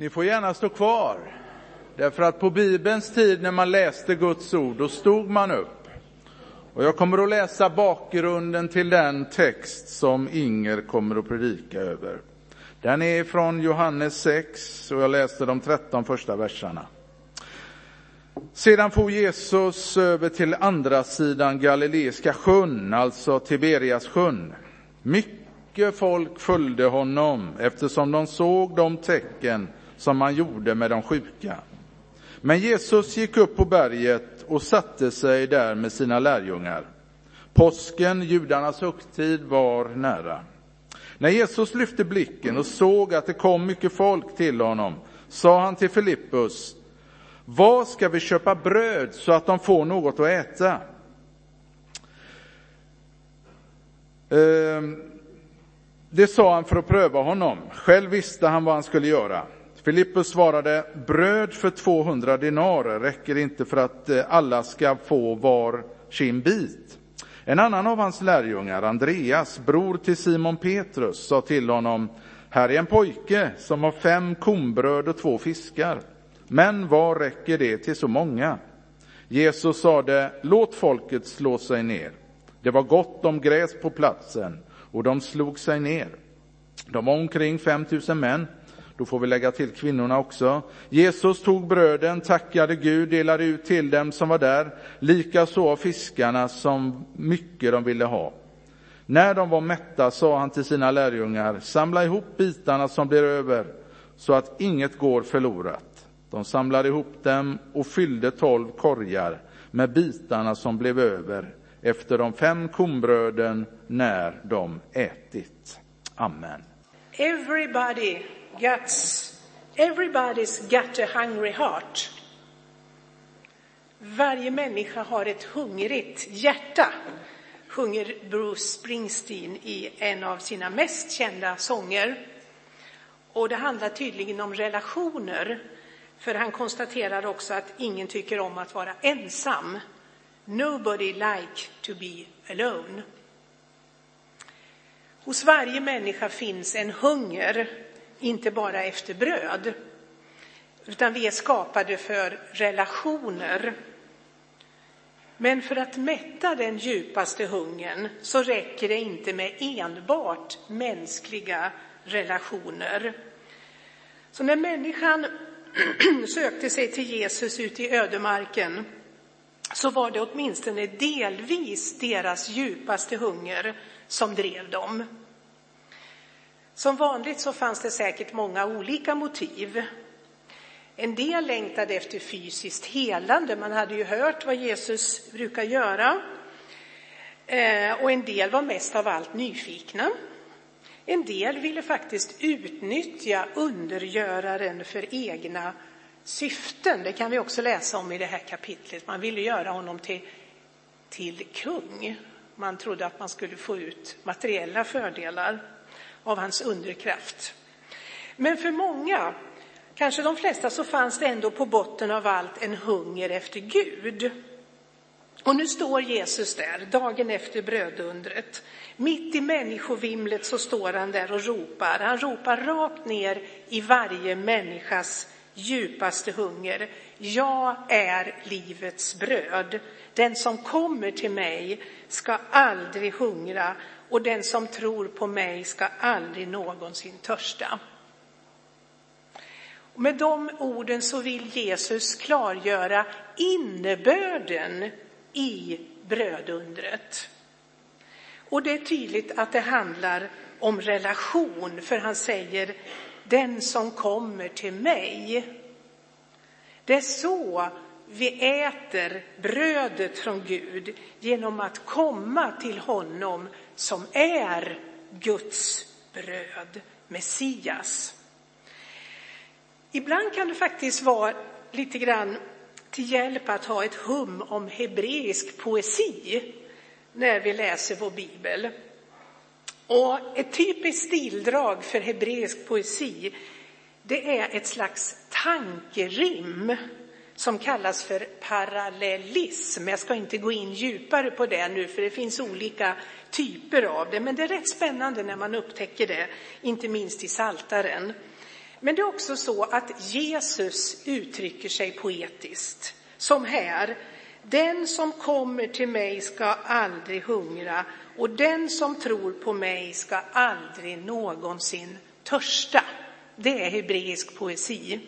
Ni får gärna stå kvar. Därför att på Bibelns tid när man läste Guds ord, då stod man upp. Och jag kommer att läsa bakgrunden till den text som Inger kommer att predika över. Den är från Johannes 6 och jag läste de 13 första verserna. Sedan for Jesus över till andra sidan Galileiska sjön, alltså Tiberias sjön. Mycket folk följde honom eftersom de såg de tecken som man gjorde med de sjuka. Men Jesus gick upp på berget och satte sig där med sina lärjungar. Påsken, judarnas högtid, var nära. När Jesus lyfte blicken och såg att det kom mycket folk till honom sa han till Filippus, var ska vi köpa bröd så att de får något att äta? Ehm, det sa han för att pröva honom. Själv visste han vad han skulle göra. Filippus svarade, bröd för 200 dinarer räcker inte för att eh, alla ska få var sin bit. En annan av hans lärjungar, Andreas, bror till Simon Petrus, sa till honom, här är en pojke som har fem kombröd och två fiskar. Men vad räcker det till så många? Jesus sade, låt folket slå sig ner. Det var gott om gräs på platsen och de slog sig ner. De var omkring 5000 män. Då får vi lägga till kvinnorna också. Jesus tog bröden, tackade Gud, delade ut till dem som var där, likaså av fiskarna som mycket de ville ha. När de var mätta sa han till sina lärjungar, samla ihop bitarna som blir över, så att inget går förlorat. De samlade ihop dem och fyllde tolv korgar med bitarna som blev över efter de fem kombröden när de ätit. Amen. Everybody Guts. everybody's got a hungry heart. Varje människa har ett hungrigt hjärta, sjunger Bruce Springsteen i en av sina mest kända sånger. Och det handlar tydligen om relationer, för han konstaterar också att ingen tycker om att vara ensam. Nobody like to be alone. Hos varje människa finns en hunger, inte bara efter bröd, utan vi är skapade för relationer. Men för att mätta den djupaste hungern så räcker det inte med enbart mänskliga relationer. Så när människan sökte sig till Jesus ute i ödemarken så var det åtminstone delvis deras djupaste hunger som drev dem. Som vanligt så fanns det säkert många olika motiv. En del längtade efter fysiskt helande, man hade ju hört vad Jesus brukar göra. Eh, och en del var mest av allt nyfikna. En del ville faktiskt utnyttja undergöraren för egna syften. Det kan vi också läsa om i det här kapitlet. Man ville göra honom till, till kung. Man trodde att man skulle få ut materiella fördelar av hans underkraft. Men för många, kanske de flesta, så fanns det ändå på botten av allt en hunger efter Gud. Och nu står Jesus där, dagen efter brödundret. Mitt i människovimlet så står han där och ropar. Han ropar rakt ner i varje människas djupaste hunger. Jag är livets bröd. Den som kommer till mig ska aldrig hungra och den som tror på mig ska aldrig någonsin törsta. Med de orden så vill Jesus klargöra innebörden i brödundret. Och det är tydligt att det handlar om relation, för han säger den som kommer till mig. Det är så vi äter brödet från Gud genom att komma till honom som är Guds bröd, Messias. Ibland kan det faktiskt vara lite grann till hjälp att ha ett hum om hebreisk poesi när vi läser vår bibel. Och ett typiskt stildrag för hebreisk poesi det är ett slags tankerim som kallas för parallellism. Jag ska inte gå in djupare på det nu, för det finns olika typer av det, men det är rätt spännande när man upptäcker det, inte minst i Saltaren. Men det är också så att Jesus uttrycker sig poetiskt, som här. Den som kommer till mig ska aldrig hungra och den som tror på mig ska aldrig någonsin törsta. Det är hebreisk poesi.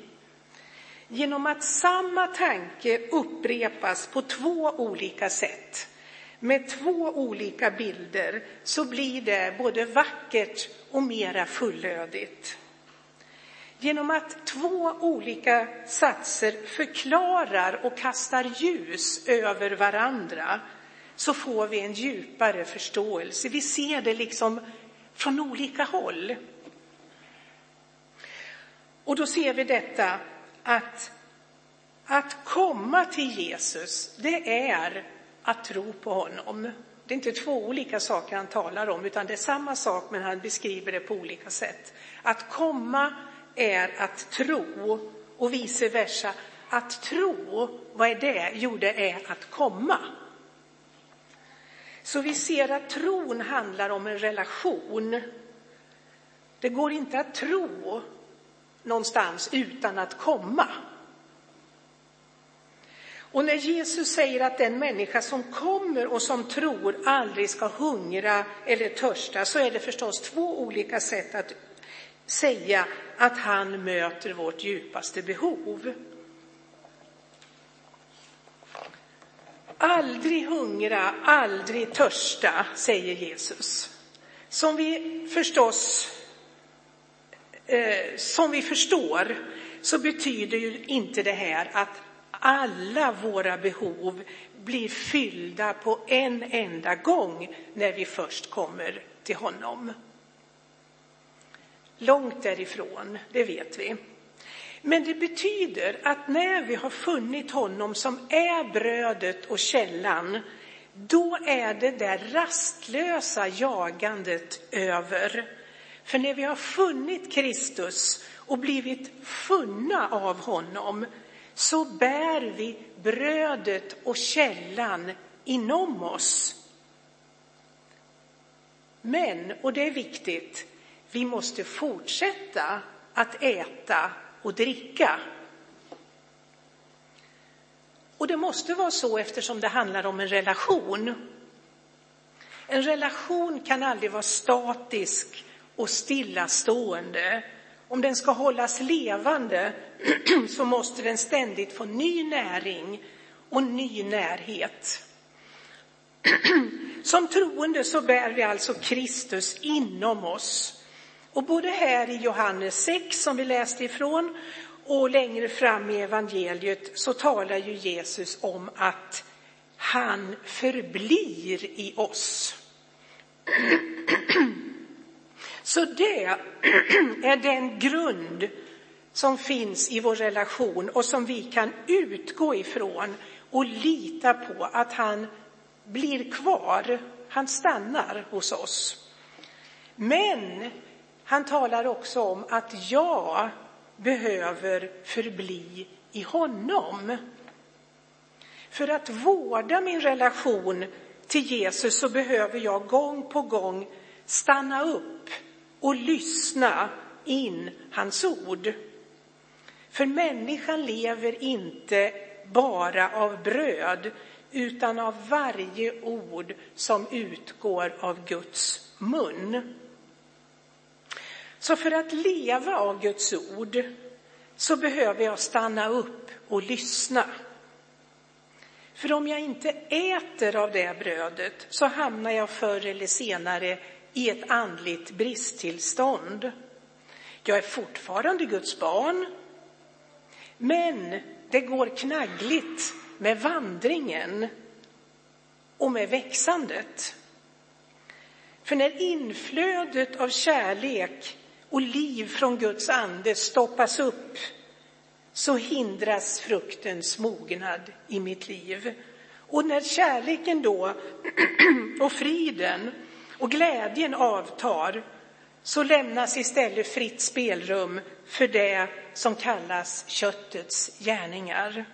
Genom att samma tanke upprepas på två olika sätt med två olika bilder så blir det både vackert och mera fullödigt. Genom att två olika satser förklarar och kastar ljus över varandra så får vi en djupare förståelse. Vi ser det liksom från olika håll. Och då ser vi detta att att komma till Jesus, det är att tro på honom. Det är inte två olika saker han talar om, utan det är samma sak, men han beskriver det på olika sätt. Att komma är att tro och vice versa. Att tro, vad är det? Jo, det är att komma. Så vi ser att tron handlar om en relation. Det går inte att tro någonstans utan att komma. Och när Jesus säger att den människa som kommer och som tror aldrig ska hungra eller törsta så är det förstås två olika sätt att säga att han möter vårt djupaste behov. Aldrig hungra, aldrig törsta, säger Jesus. Som vi förstås, eh, som vi förstår så betyder ju inte det här att alla våra behov blir fyllda på en enda gång när vi först kommer till honom. Långt därifrån, det vet vi. Men det betyder att när vi har funnit honom som är brödet och källan, då är det där rastlösa jagandet över. För när vi har funnit Kristus och blivit funna av honom, så bär vi brödet och källan inom oss. Men, och det är viktigt, vi måste fortsätta att äta och dricka. Och det måste vara så eftersom det handlar om en relation. En relation kan aldrig vara statisk och stillastående. Om den ska hållas levande så måste den ständigt få ny näring och ny närhet. Som troende så bär vi alltså Kristus inom oss. Och både här i Johannes 6 som vi läste ifrån och längre fram i evangeliet så talar ju Jesus om att han förblir i oss. Så det är den grund som finns i vår relation och som vi kan utgå ifrån och lita på att han blir kvar, han stannar hos oss. Men han talar också om att jag behöver förbli i honom. För att vårda min relation till Jesus så behöver jag gång på gång stanna upp och lyssna in hans ord. För människan lever inte bara av bröd utan av varje ord som utgår av Guds mun. Så för att leva av Guds ord så behöver jag stanna upp och lyssna. För om jag inte äter av det brödet så hamnar jag förr eller senare i ett andligt bristtillstånd. Jag är fortfarande Guds barn, men det går knaggligt med vandringen och med växandet. För när inflödet av kärlek och liv från Guds ande stoppas upp så hindras fruktens mognad i mitt liv. Och när kärleken då och friden och glädjen avtar så lämnas istället fritt spelrum för det som kallas köttets gärningar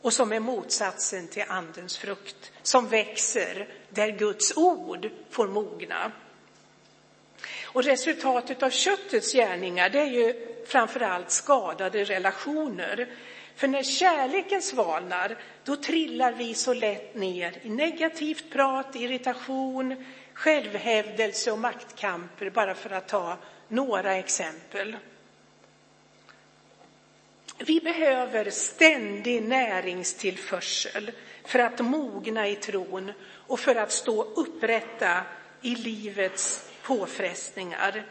och som är motsatsen till andens frukt, som växer där Guds ord får mogna. Och resultatet av köttets gärningar, det är ju framförallt skadade relationer. För när kärleken svalnar, då trillar vi så lätt ner i negativt prat, irritation, självhävdelse och maktkamper, bara för att ta några exempel. Vi behöver ständig näringstillförsel för att mogna i tron och för att stå upprätta i livets påfrestningar.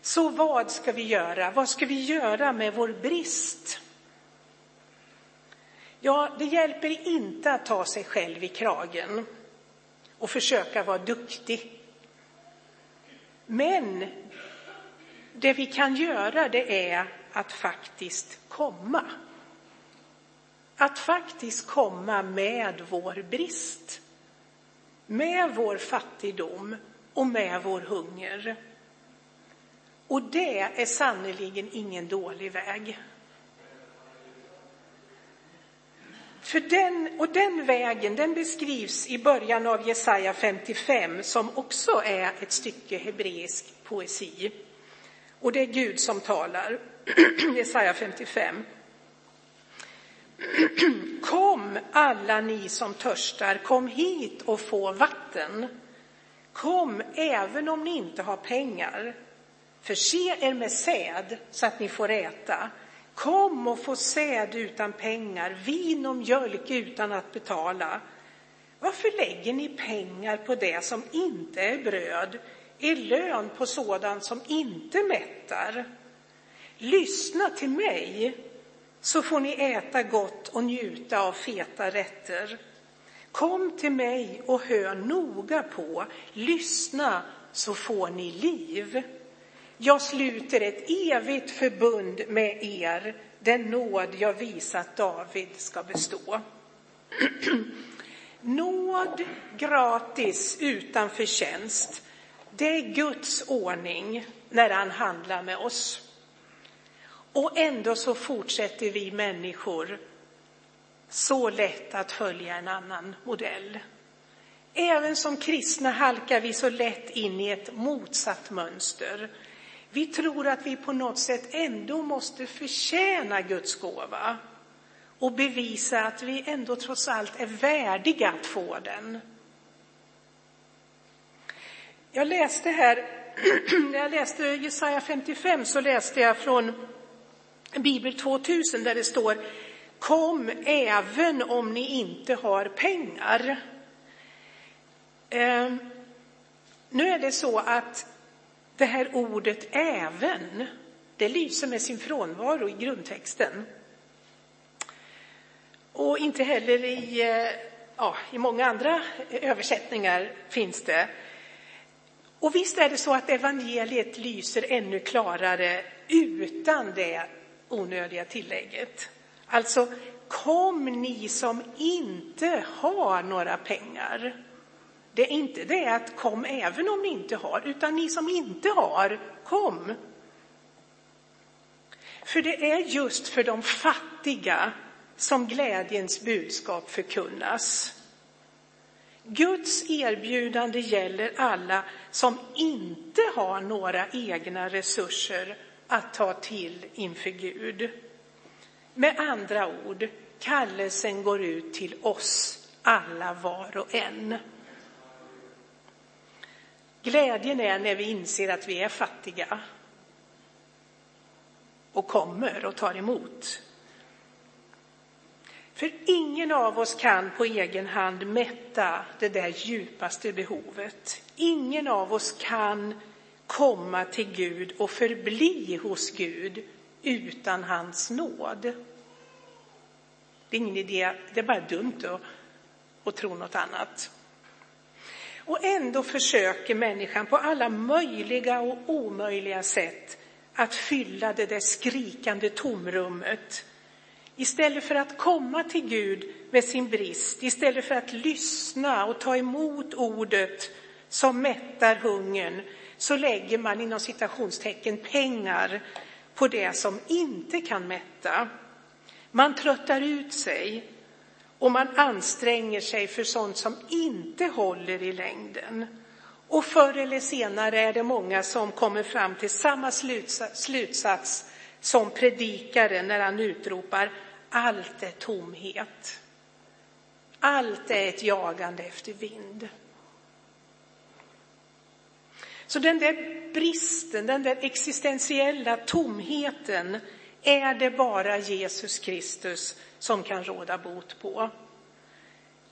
Så vad ska vi göra? Vad ska vi göra med vår brist? Ja, det hjälper inte att ta sig själv i kragen och försöka vara duktig. Men det vi kan göra det är att faktiskt komma. Att faktiskt komma med vår brist, med vår fattigdom och med vår hunger. Och det är sannerligen ingen dålig väg. För den, och den vägen den beskrivs i början av Jesaja 55 som också är ett stycke hebreisk poesi. Och det är Gud som talar, Jesaja 55. Kom alla ni som törstar, kom hit och få vatten. Kom även om ni inte har pengar. Förse er med säd så att ni får äta. Kom och få säd utan pengar, vin och mjölk utan att betala. Varför lägger ni pengar på det som inte är bröd, er lön på sådant som inte mättar? Lyssna till mig, så får ni äta gott och njuta av feta rätter. Kom till mig och hör noga på, lyssna så får ni liv. Jag sluter ett evigt förbund med er, den nåd jag visat David ska bestå. nåd gratis utan förtjänst, det är Guds ordning när han handlar med oss. Och ändå så fortsätter vi människor så lätt att följa en annan modell. Även som kristna halkar vi så lätt in i ett motsatt mönster. Vi tror att vi på något sätt ändå måste förtjäna Guds gåva och bevisa att vi ändå trots allt är värdiga att få den. Jag läste här, när jag läste Jesaja 55 så läste jag från Bibel 2000 där det står Kom även om ni inte har pengar. Eh, nu är det så att det här ordet även, det lyser med sin frånvaro i grundtexten. Och inte heller i, eh, ja, i många andra eh, översättningar finns det. Och visst är det så att evangeliet lyser ännu klarare utan det onödiga tillägget. Alltså, kom ni som inte har några pengar. Det är inte det att kom även om ni inte har, utan ni som inte har, kom. För det är just för de fattiga som glädjens budskap förkunnas. Guds erbjudande gäller alla som inte har några egna resurser att ta till inför Gud. Med andra ord, kallelsen går ut till oss alla var och en. Glädjen är när vi inser att vi är fattiga och kommer och tar emot. För ingen av oss kan på egen hand mätta det där djupaste behovet. Ingen av oss kan komma till Gud och förbli hos Gud utan hans nåd. Det är ingen idé, det är bara dumt att, att tro något annat. Och ändå försöker människan på alla möjliga och omöjliga sätt att fylla det där skrikande tomrummet. Istället för att komma till Gud med sin brist, istället för att lyssna och ta emot ordet som mättar hungern, så lägger man inom citationstecken pengar på det som inte kan mätta. Man tröttar ut sig och man anstränger sig för sånt som inte håller i längden. Och förr eller senare är det många som kommer fram till samma slutsats som predikaren när han utropar allt är tomhet. Allt är ett jagande efter vind. Så den där bristen, den där existentiella tomheten är det bara Jesus Kristus som kan råda bot på.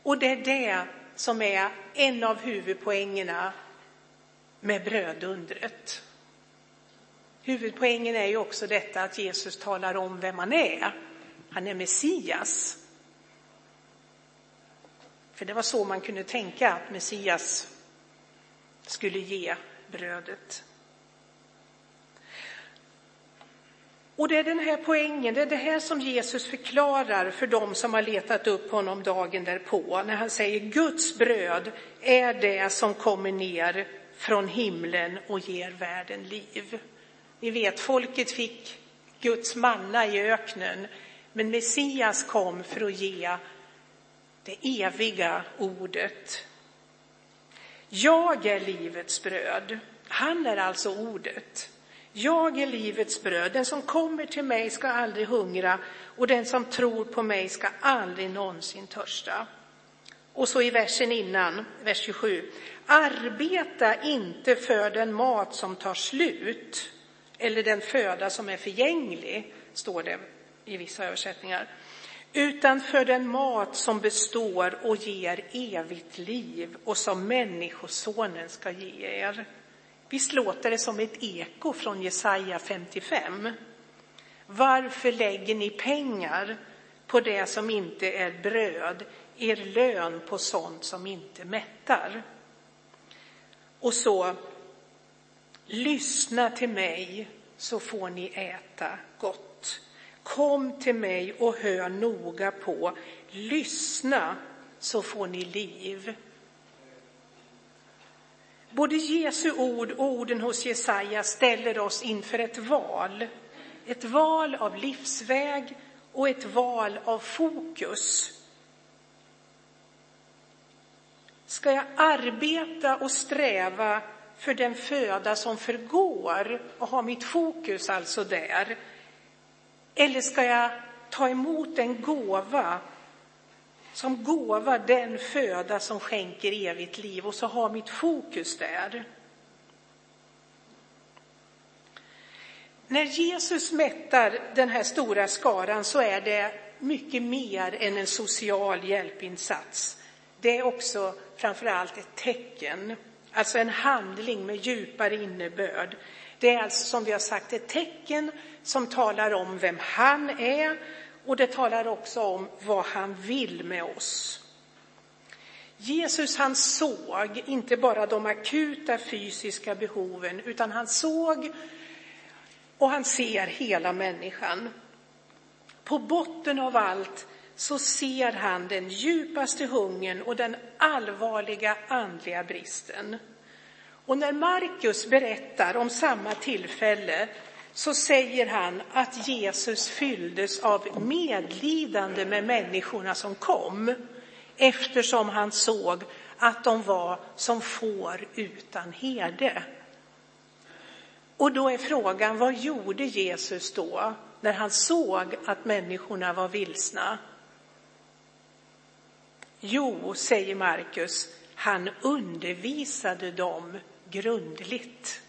Och det är det som är en av huvudpoängerna med brödundret. Huvudpoängen är ju också detta att Jesus talar om vem han är. Han är Messias. För det var så man kunde tänka att Messias skulle ge brödet. Och det är den här poängen, det är det här som Jesus förklarar för dem som har letat upp honom dagen därpå, när han säger Guds bröd är det som kommer ner från himlen och ger världen liv. Ni vet, folket fick Guds manna i öknen, men Messias kom för att ge det eviga ordet. Jag är livets bröd. Han är alltså ordet. Jag är livets bröd. Den som kommer till mig ska aldrig hungra och den som tror på mig ska aldrig någonsin törsta. Och så i versen innan, vers 27. Arbeta inte för den mat som tar slut eller den föda som är förgänglig, står det i vissa översättningar, utan för den mat som består och ger evigt liv och som Människosonen ska ge er. Visst låter det som ett eko från Jesaja 55? Varför lägger ni pengar på det som inte är bröd, er lön på sånt som inte mättar? Och så, lyssna till mig så får ni äta gott. Kom till mig och hör noga på. Lyssna så får ni liv. Både Jesu ord och orden hos Jesaja ställer oss inför ett val. Ett val av livsväg och ett val av fokus. Ska jag arbeta och sträva för den föda som förgår och ha mitt fokus alltså där? Eller ska jag ta emot en gåva som gåva den föda som skänker evigt liv och så ha mitt fokus där? När Jesus mättar den här stora skaran så är det mycket mer än en social hjälpinsats. Det är också framför allt ett tecken, alltså en handling med djupare innebörd. Det är alltså som vi har sagt ett tecken som talar om vem han är och det talar också om vad han vill med oss. Jesus han såg inte bara de akuta fysiska behoven utan han såg och han ser hela människan. På botten av allt så ser han den djupaste hungern och den allvarliga andliga bristen. Och när Markus berättar om samma tillfälle så säger han att Jesus fylldes av medlidande med människorna som kom eftersom han såg att de var som får utan herde. Och då är frågan, vad gjorde Jesus då när han såg att människorna var vilsna? Jo, säger Markus, han undervisade dem grundligt.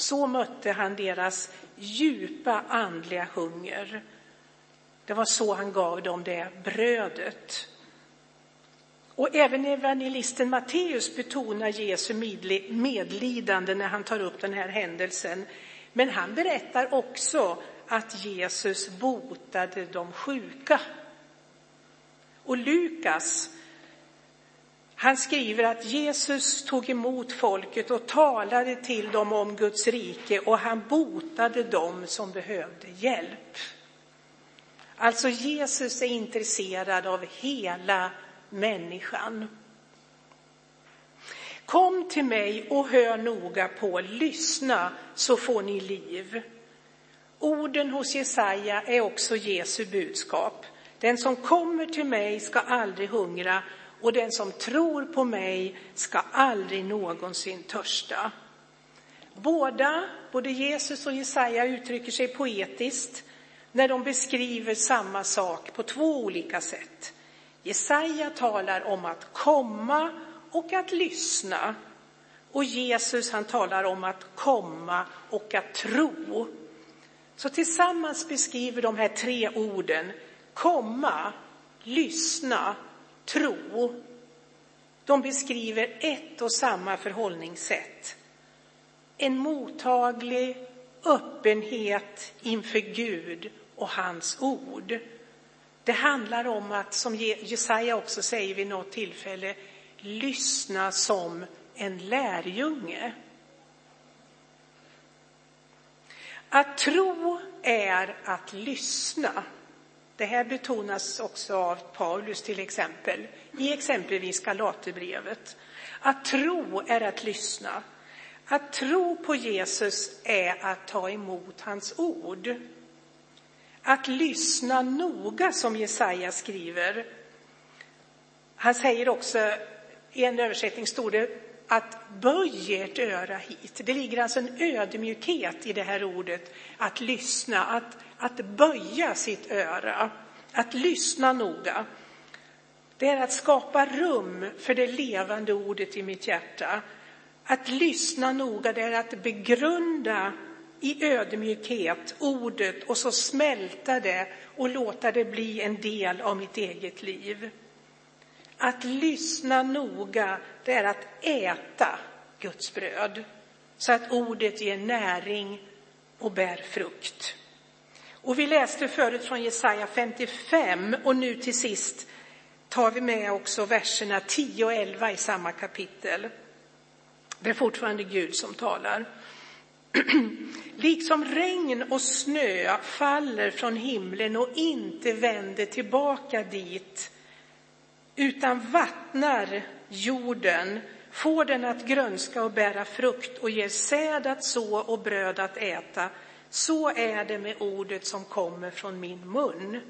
Så mötte han deras djupa andliga hunger. Det var så han gav dem det brödet. Och även evangelisten Matteus betonar Jesu medlidande när han tar upp den här händelsen. Men han berättar också att Jesus botade de sjuka. Och Lukas han skriver att Jesus tog emot folket och talade till dem om Guds rike och han botade dem som behövde hjälp. Alltså Jesus är intresserad av hela människan. Kom till mig och hör noga på, lyssna så får ni liv. Orden hos Jesaja är också Jesu budskap. Den som kommer till mig ska aldrig hungra och den som tror på mig ska aldrig någonsin törsta. Båda, både Jesus och Jesaja, uttrycker sig poetiskt när de beskriver samma sak på två olika sätt. Jesaja talar om att komma och att lyssna. Och Jesus han talar om att komma och att tro. Så tillsammans beskriver de här tre orden komma, lyssna, tro. De beskriver ett och samma förhållningssätt. En mottaglig öppenhet inför Gud och hans ord. Det handlar om att, som Jesaja också säger vid något tillfälle, lyssna som en lärjunge. Att tro är att lyssna. Det här betonas också av Paulus till exempel, i exempelvis Galaterbrevet. Att tro är att lyssna. Att tro på Jesus är att ta emot hans ord. Att lyssna noga, som Jesaja skriver. Han säger också, i en översättning stod det att böj ert öra hit. Det ligger alltså en ödmjukhet i det här ordet, att lyssna, att, att böja sitt öra, att lyssna noga. Det är att skapa rum för det levande ordet i mitt hjärta. Att lyssna noga, det är att begrunda i ödmjukhet ordet och så smälta det och låta det bli en del av mitt eget liv. Att lyssna noga, det är att äta Guds bröd så att ordet ger näring och bär frukt. Och vi läste förut från Jesaja 55 och nu till sist tar vi med också verserna 10 och 11 i samma kapitel. Det är fortfarande Gud som talar. liksom regn och snö faller från himlen och inte vänder tillbaka dit utan vattnar jorden, får den att grönska och bära frukt och ger säd att så och bröd att äta. Så är det med ordet som kommer från min mun.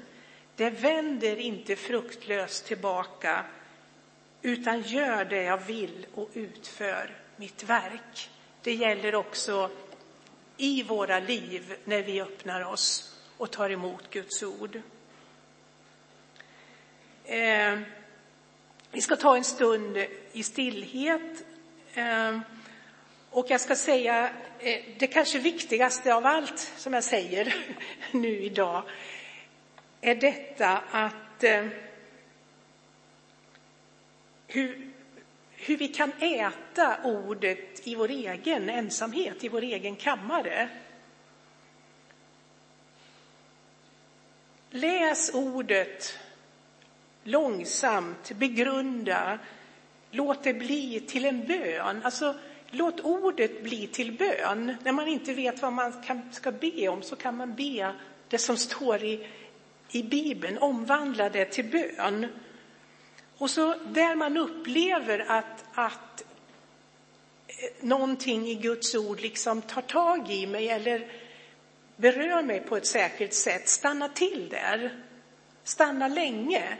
Det vänder inte fruktlöst tillbaka utan gör det jag vill och utför mitt verk. Det gäller också i våra liv när vi öppnar oss och tar emot Guds ord. Eh, vi ska ta en stund i stillhet. Ehm, och jag ska säga eh, det kanske viktigaste av allt som jag säger nu idag är detta att eh, hur, hur vi kan äta ordet i vår egen ensamhet, i vår egen kammare. Läs ordet långsamt, begrunda, låt det bli till en bön. Alltså, låt ordet bli till bön. När man inte vet vad man kan, ska be om så kan man be det som står i, i Bibeln, omvandla det till bön. Och så där man upplever att, att eh, någonting i Guds ord liksom tar tag i mig eller berör mig på ett särskilt sätt, stanna till där. Stanna länge.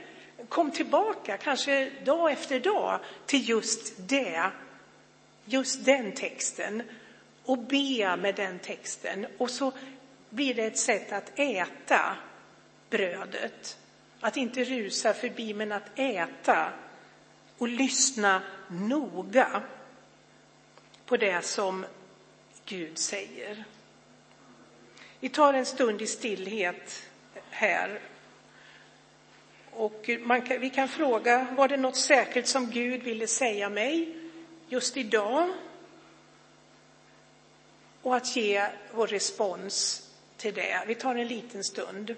Kom tillbaka, kanske dag efter dag, till just det, just den texten och be med den texten. Och så blir det ett sätt att äta brödet. Att inte rusa förbi, men att äta och lyssna noga på det som Gud säger. Vi tar en stund i stillhet här. Och kan, vi kan fråga, var det något särskilt som Gud ville säga mig just idag? Och att ge vår respons till det. Vi tar en liten stund.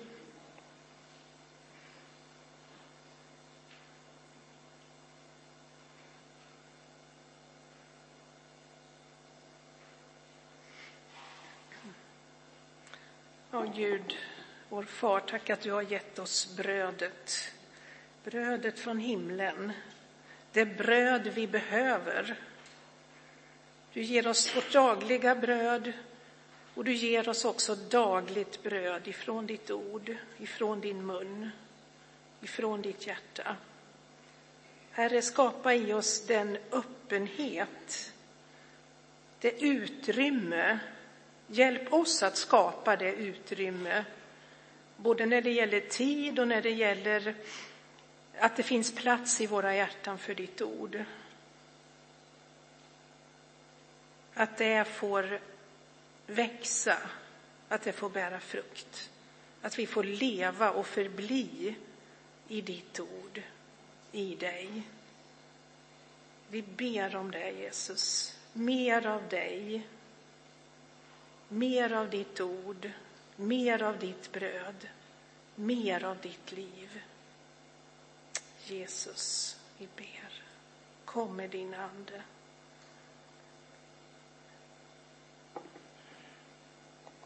Ja, Gud, vår far, tack att du har gett oss brödet. Brödet från himlen. Det bröd vi behöver. Du ger oss vårt dagliga bröd och du ger oss också dagligt bröd ifrån ditt ord, ifrån din mun, ifrån ditt hjärta. Herre, skapa i oss den öppenhet det utrymme, hjälp oss att skapa det utrymme, både när det gäller tid och när det gäller att det finns plats i våra hjärtan för ditt ord. Att det får växa, att det får bära frukt. Att vi får leva och förbli i ditt ord, i dig. Vi ber om det, Jesus. Mer av dig. Mer av ditt ord. Mer av ditt bröd. Mer av ditt liv. Jesus, vi ber. Kom med din Ande.